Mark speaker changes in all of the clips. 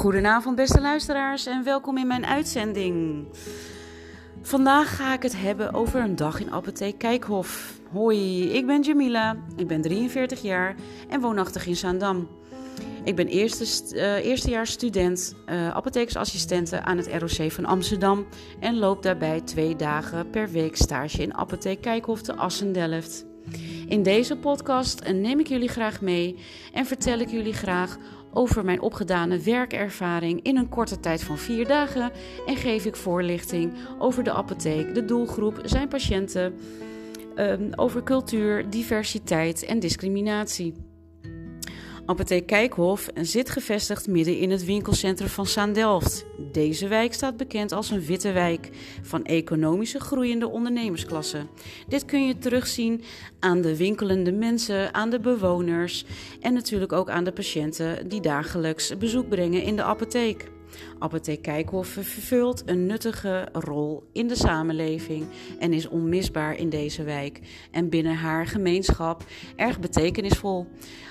Speaker 1: Goedenavond, beste luisteraars, en welkom in mijn uitzending. Vandaag ga ik het hebben over een dag in apotheek Kijkhof. Hoi, ik ben Jamila, ik ben 43 jaar en woonachtig in Zaandam. Ik ben eerste, uh, eerstejaars student, uh, aan het ROC van Amsterdam en loop daarbij twee dagen per week stage in apotheek Kijkhof te Assen-Delft. In deze podcast neem ik jullie graag mee en vertel ik jullie graag over mijn opgedane werkervaring in een korte tijd van vier dagen en geef ik voorlichting over de apotheek, de doelgroep, zijn patiënten, um, over cultuur, diversiteit en discriminatie. Apotheek Kijkhof zit gevestigd midden in het winkelcentrum van Zaandelft. Deze wijk staat bekend als een witte wijk van economische groeiende ondernemersklasse. Dit kun je terugzien aan de winkelende mensen, aan de bewoners en natuurlijk ook aan de patiënten die dagelijks bezoek brengen in de apotheek. Apotheek Kijkhof vervult een nuttige rol in de samenleving en is onmisbaar in deze wijk en binnen haar gemeenschap erg betekenisvol.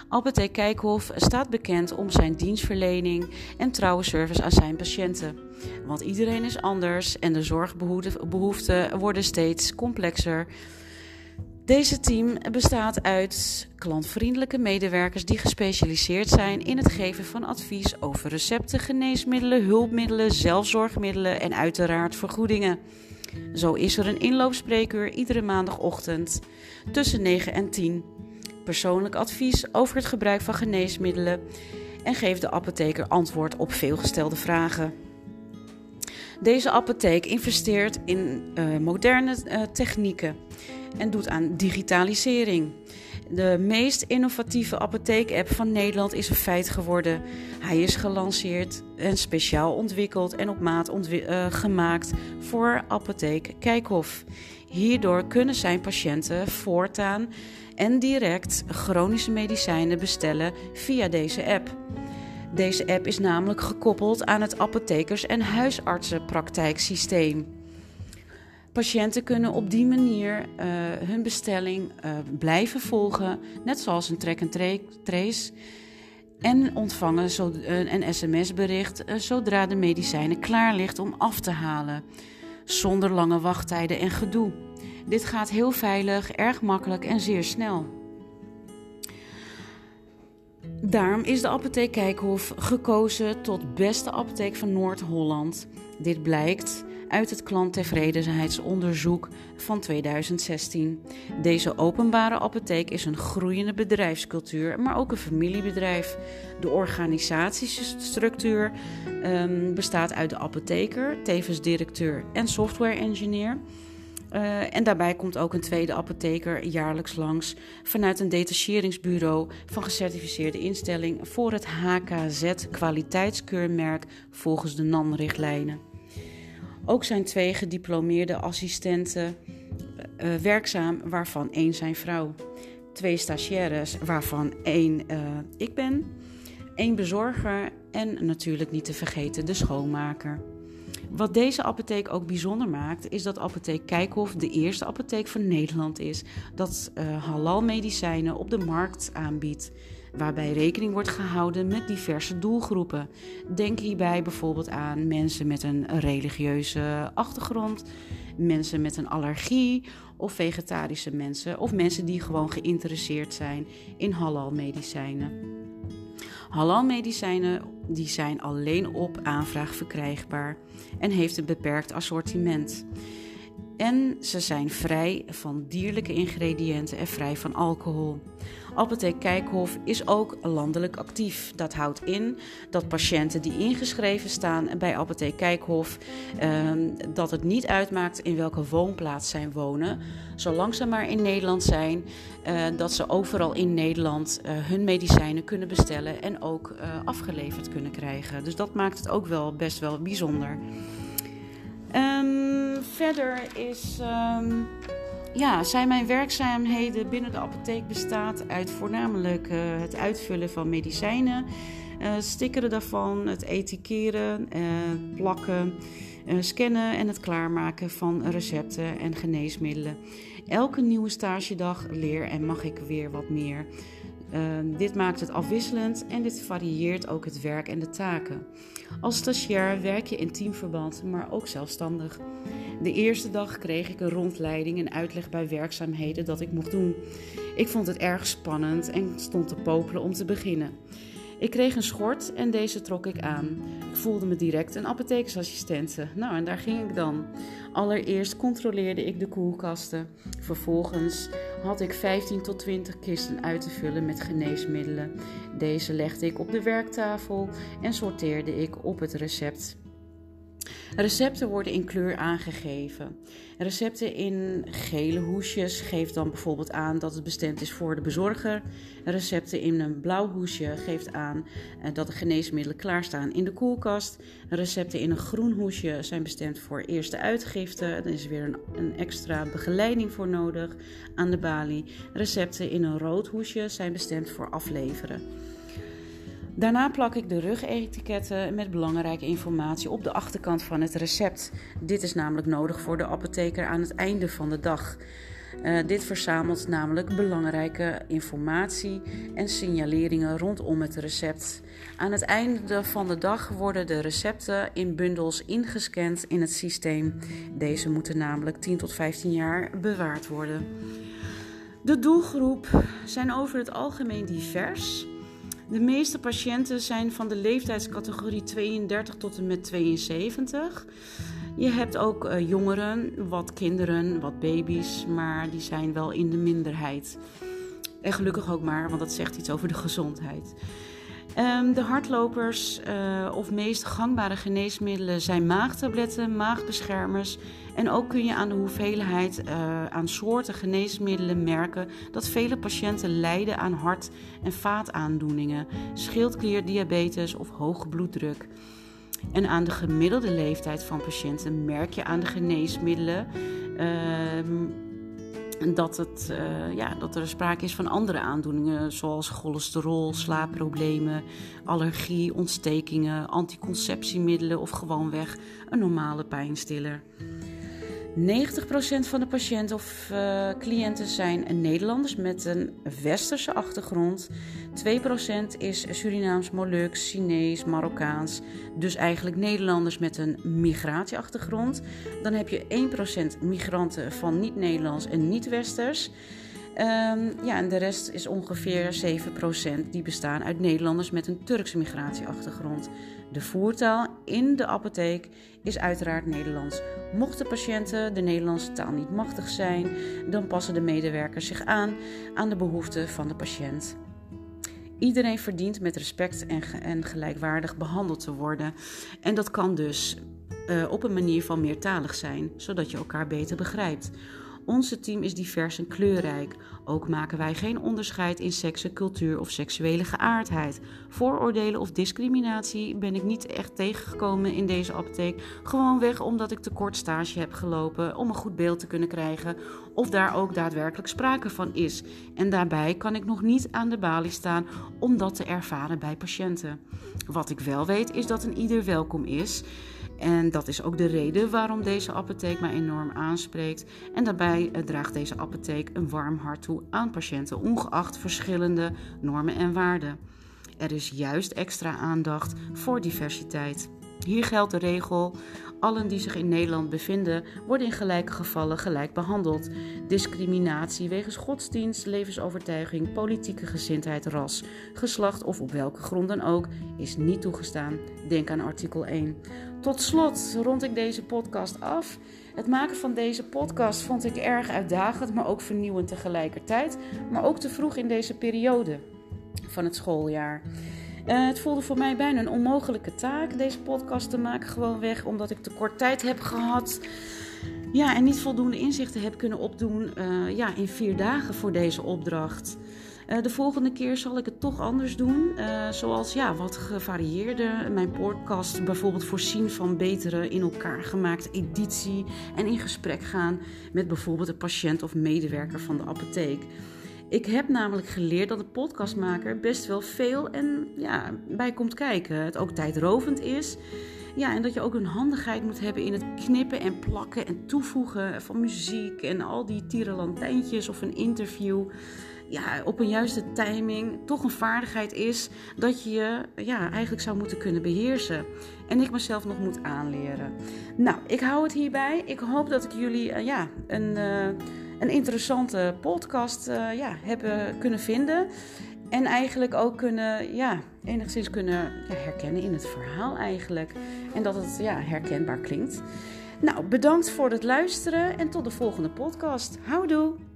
Speaker 1: Apotheek Kijkhof staat bekend om zijn dienstverlening en trouwe service aan zijn patiënten. Want iedereen is anders en de zorgbehoeften worden steeds complexer. Deze team bestaat uit klantvriendelijke medewerkers die gespecialiseerd zijn in het geven van advies over recepten, geneesmiddelen, hulpmiddelen, zelfzorgmiddelen en uiteraard vergoedingen. Zo is er een inloopspreekuur iedere maandagochtend tussen 9 en 10. Persoonlijk advies over het gebruik van geneesmiddelen en geeft de apotheker antwoord op veelgestelde vragen. Deze apotheek investeert in uh, moderne uh, technieken en doet aan digitalisering. De meest innovatieve apotheek-app van Nederland is een feit geworden. Hij is gelanceerd en speciaal ontwikkeld en op maat uh, gemaakt voor apotheek Kijkhof. Hierdoor kunnen zijn patiënten voortaan en direct chronische medicijnen bestellen via deze app. Deze app is namelijk gekoppeld aan het apothekers- en huisartsenpraktijksysteem. Patiënten kunnen op die manier uh, hun bestelling uh, blijven volgen, net zoals een track-and-trace. En ontvangen zo, uh, een sms-bericht zodra de medicijnen klaar ligt om af te halen, zonder lange wachttijden en gedoe. Dit gaat heel veilig, erg makkelijk en zeer snel. Daarom is de apotheek Kijkhof gekozen tot beste apotheek van Noord-Holland. Dit blijkt uit het klanttevredenheidsonderzoek van 2016. Deze openbare apotheek is een groeiende bedrijfscultuur, maar ook een familiebedrijf. De organisatiestructuur um, bestaat uit de apotheker, tevens directeur en software engineer. Uh, en daarbij komt ook een tweede apotheker jaarlijks langs vanuit een detacheringsbureau van gecertificeerde instelling voor het HKZ kwaliteitskeurmerk volgens de NAN-richtlijnen. Ook zijn twee gediplomeerde assistenten uh, werkzaam, waarvan één zijn vrouw. Twee stagiaires, waarvan één uh, ik ben. één bezorger en natuurlijk niet te vergeten de schoonmaker. Wat deze apotheek ook bijzonder maakt, is dat apotheek Kijkhof de eerste apotheek van Nederland is dat halal medicijnen op de markt aanbiedt waarbij rekening wordt gehouden met diverse doelgroepen. Denk hierbij bijvoorbeeld aan mensen met een religieuze achtergrond, mensen met een allergie of vegetarische mensen of mensen die gewoon geïnteresseerd zijn in halal medicijnen. Halal medicijnen die zijn alleen op aanvraag verkrijgbaar en heeft een beperkt assortiment. En ze zijn vrij van dierlijke ingrediënten en vrij van alcohol. Apotheek Kijkhof is ook landelijk actief. Dat houdt in dat patiënten die ingeschreven staan bij Apotheek Kijkhof, eh, dat het niet uitmaakt in welke woonplaats zij wonen, zolang ze maar in Nederland zijn, eh, dat ze overal in Nederland uh, hun medicijnen kunnen bestellen en ook uh, afgeleverd kunnen krijgen. Dus dat maakt het ook wel best wel bijzonder. Um, verder is. Um, ja, zijn mijn werkzaamheden binnen de apotheek bestaat uit voornamelijk uh, het uitvullen van medicijnen, uh, stickeren daarvan, het etikeren, uh, plakken, scannen en het klaarmaken van recepten en geneesmiddelen. Elke nieuwe stagedag leer en mag ik weer wat meer. Ehm, dit maakt het afwisselend en dit varieert ook het werk en de taken. Als stagiair werk je in teamverband, maar ook zelfstandig. De eerste dag kreeg ik een rondleiding en uitleg bij werkzaamheden dat ik mocht doen. Ik vond het erg spannend en stond te popelen om te beginnen. Ik kreeg een schort en deze trok ik aan. Ik voelde me direct een apothekersassistente. Nou, en daar ging ik dan. Allereerst controleerde ik de koelkasten. Vervolgens had ik 15 tot 20 kisten uit te vullen met geneesmiddelen. Deze legde ik op de werktafel en sorteerde ik op het recept. Recepten worden in kleur aangegeven. Recepten in gele hoesjes geeft dan bijvoorbeeld aan dat het bestemd is voor de bezorger. Recepten in een blauw hoesje geeft aan eh, dat de geneesmiddelen klaarstaan in de koelkast. Recepten in een groen hoesje zijn bestemd voor eerste uitgifte. Er is weer een, een extra begeleiding voor nodig aan de balie. Recepten in een rood hoesje zijn bestemd voor afleveren. Daarna plak ik de rugetiketten met belangrijke informatie op de achterkant van het recept. Dit is namelijk nodig voor de apotheker aan het einde van de dag. Uh, dit verzamelt namelijk belangrijke informatie en signaleringen rondom het recept. Aan het einde van de dag worden de recepten in bundels ingescand in het systeem. Deze moeten namelijk 10 tot 15 jaar bewaard worden. De doelgroep zijn over het algemeen divers. De meeste patiënten zijn van de leeftijdscategorie 32 tot en met 72. Je hebt ook uh, jongeren, wat kinderen, wat baby's, maar die zijn wel in de minderheid. En gelukkig ook maar, want dat zegt iets over de gezondheid. Um, de hardlopers uh, of meest gangbare geneesmiddelen zijn maagtabletten, maagbeschermers. En ook kun je aan de hoeveelheid uh, aan soorten geneesmiddelen merken dat vele patiënten lijden aan hart- en vaataandoeningen, schildklierdiabetes of hoge bloeddruk. En aan de gemiddelde leeftijd van patiënten merk je aan de geneesmiddelen. Uh, dat, het, uh, ja, dat er sprake is van andere aandoeningen, zoals cholesterol, slaapproblemen, allergie, ontstekingen, anticonceptiemiddelen of gewoonweg een normale pijnstiller. 90% van de patiënten of uh, cliënten zijn Nederlanders met een westerse achtergrond. 2% is Surinaams, Moluks, Chinees, Marokkaans. Dus eigenlijk Nederlanders met een migratieachtergrond. Dan heb je 1% migranten van niet-Nederlands en niet-Westers. Um, ja, en de rest is ongeveer 7% die bestaan uit Nederlanders met een Turkse migratieachtergrond. De voertaal in de apotheek is uiteraard Nederlands. Mochten patiënten de Nederlandse taal niet machtig zijn, dan passen de medewerkers zich aan aan de behoeften van de patiënt. Iedereen verdient met respect en, en gelijkwaardig behandeld te worden. En dat kan dus uh, op een manier van meertalig zijn, zodat je elkaar beter begrijpt. Onze team is divers en kleurrijk. Ook maken wij geen onderscheid in seksen, cultuur of seksuele geaardheid. Vooroordelen of discriminatie ben ik niet echt tegengekomen in deze apotheek. Gewoonweg omdat ik te kort stage heb gelopen om een goed beeld te kunnen krijgen of daar ook daadwerkelijk sprake van is. En daarbij kan ik nog niet aan de balie staan om dat te ervaren bij patiënten. Wat ik wel weet is dat een ieder welkom is. En dat is ook de reden waarom deze apotheek mij enorm aanspreekt. En daarbij eh, draagt deze apotheek een warm hart toe aan patiënten, ongeacht verschillende normen en waarden. Er is juist extra aandacht voor diversiteit. Hier geldt de regel: allen die zich in Nederland bevinden, worden in gelijke gevallen gelijk behandeld. Discriminatie wegens godsdienst, levensovertuiging, politieke gezindheid, ras, geslacht of op welke grond dan ook is niet toegestaan. Denk aan artikel 1. Tot slot rond ik deze podcast af. Het maken van deze podcast vond ik erg uitdagend, maar ook vernieuwend tegelijkertijd. Maar ook te vroeg in deze periode van het schooljaar. Uh, het voelde voor mij bijna een onmogelijke taak deze podcast te maken, gewoon weg omdat ik te kort tijd heb gehad. Ja, en niet voldoende inzichten heb kunnen opdoen uh, ja, in vier dagen voor deze opdracht. Uh, de volgende keer zal ik het toch anders doen. Zoals ja, wat gevarieerder. Mijn podcast bijvoorbeeld voorzien van betere in elkaar gemaakte editie. En in gesprek gaan met bijvoorbeeld een patiënt of medewerker van de apotheek. Ik heb namelijk geleerd dat een podcastmaker best wel veel en ja, bij komt kijken. Het ook tijdrovend is. Ja, en dat je ook een handigheid moet hebben in het knippen en plakken en toevoegen van muziek en al die tierenlantijntjes of een interview. ja, op een juiste timing toch een vaardigheid is dat je je ja, eigenlijk zou moeten kunnen beheersen. En ik mezelf nog moet aanleren. Nou, ik hou het hierbij. Ik hoop dat ik jullie uh, ja, een, uh, een interessante podcast uh, ja, hebben kunnen vinden. En eigenlijk ook kunnen, ja, enigszins kunnen ja, herkennen in het verhaal eigenlijk. En dat het ja, herkenbaar klinkt. Nou, bedankt voor het luisteren en tot de volgende podcast. Houdoe!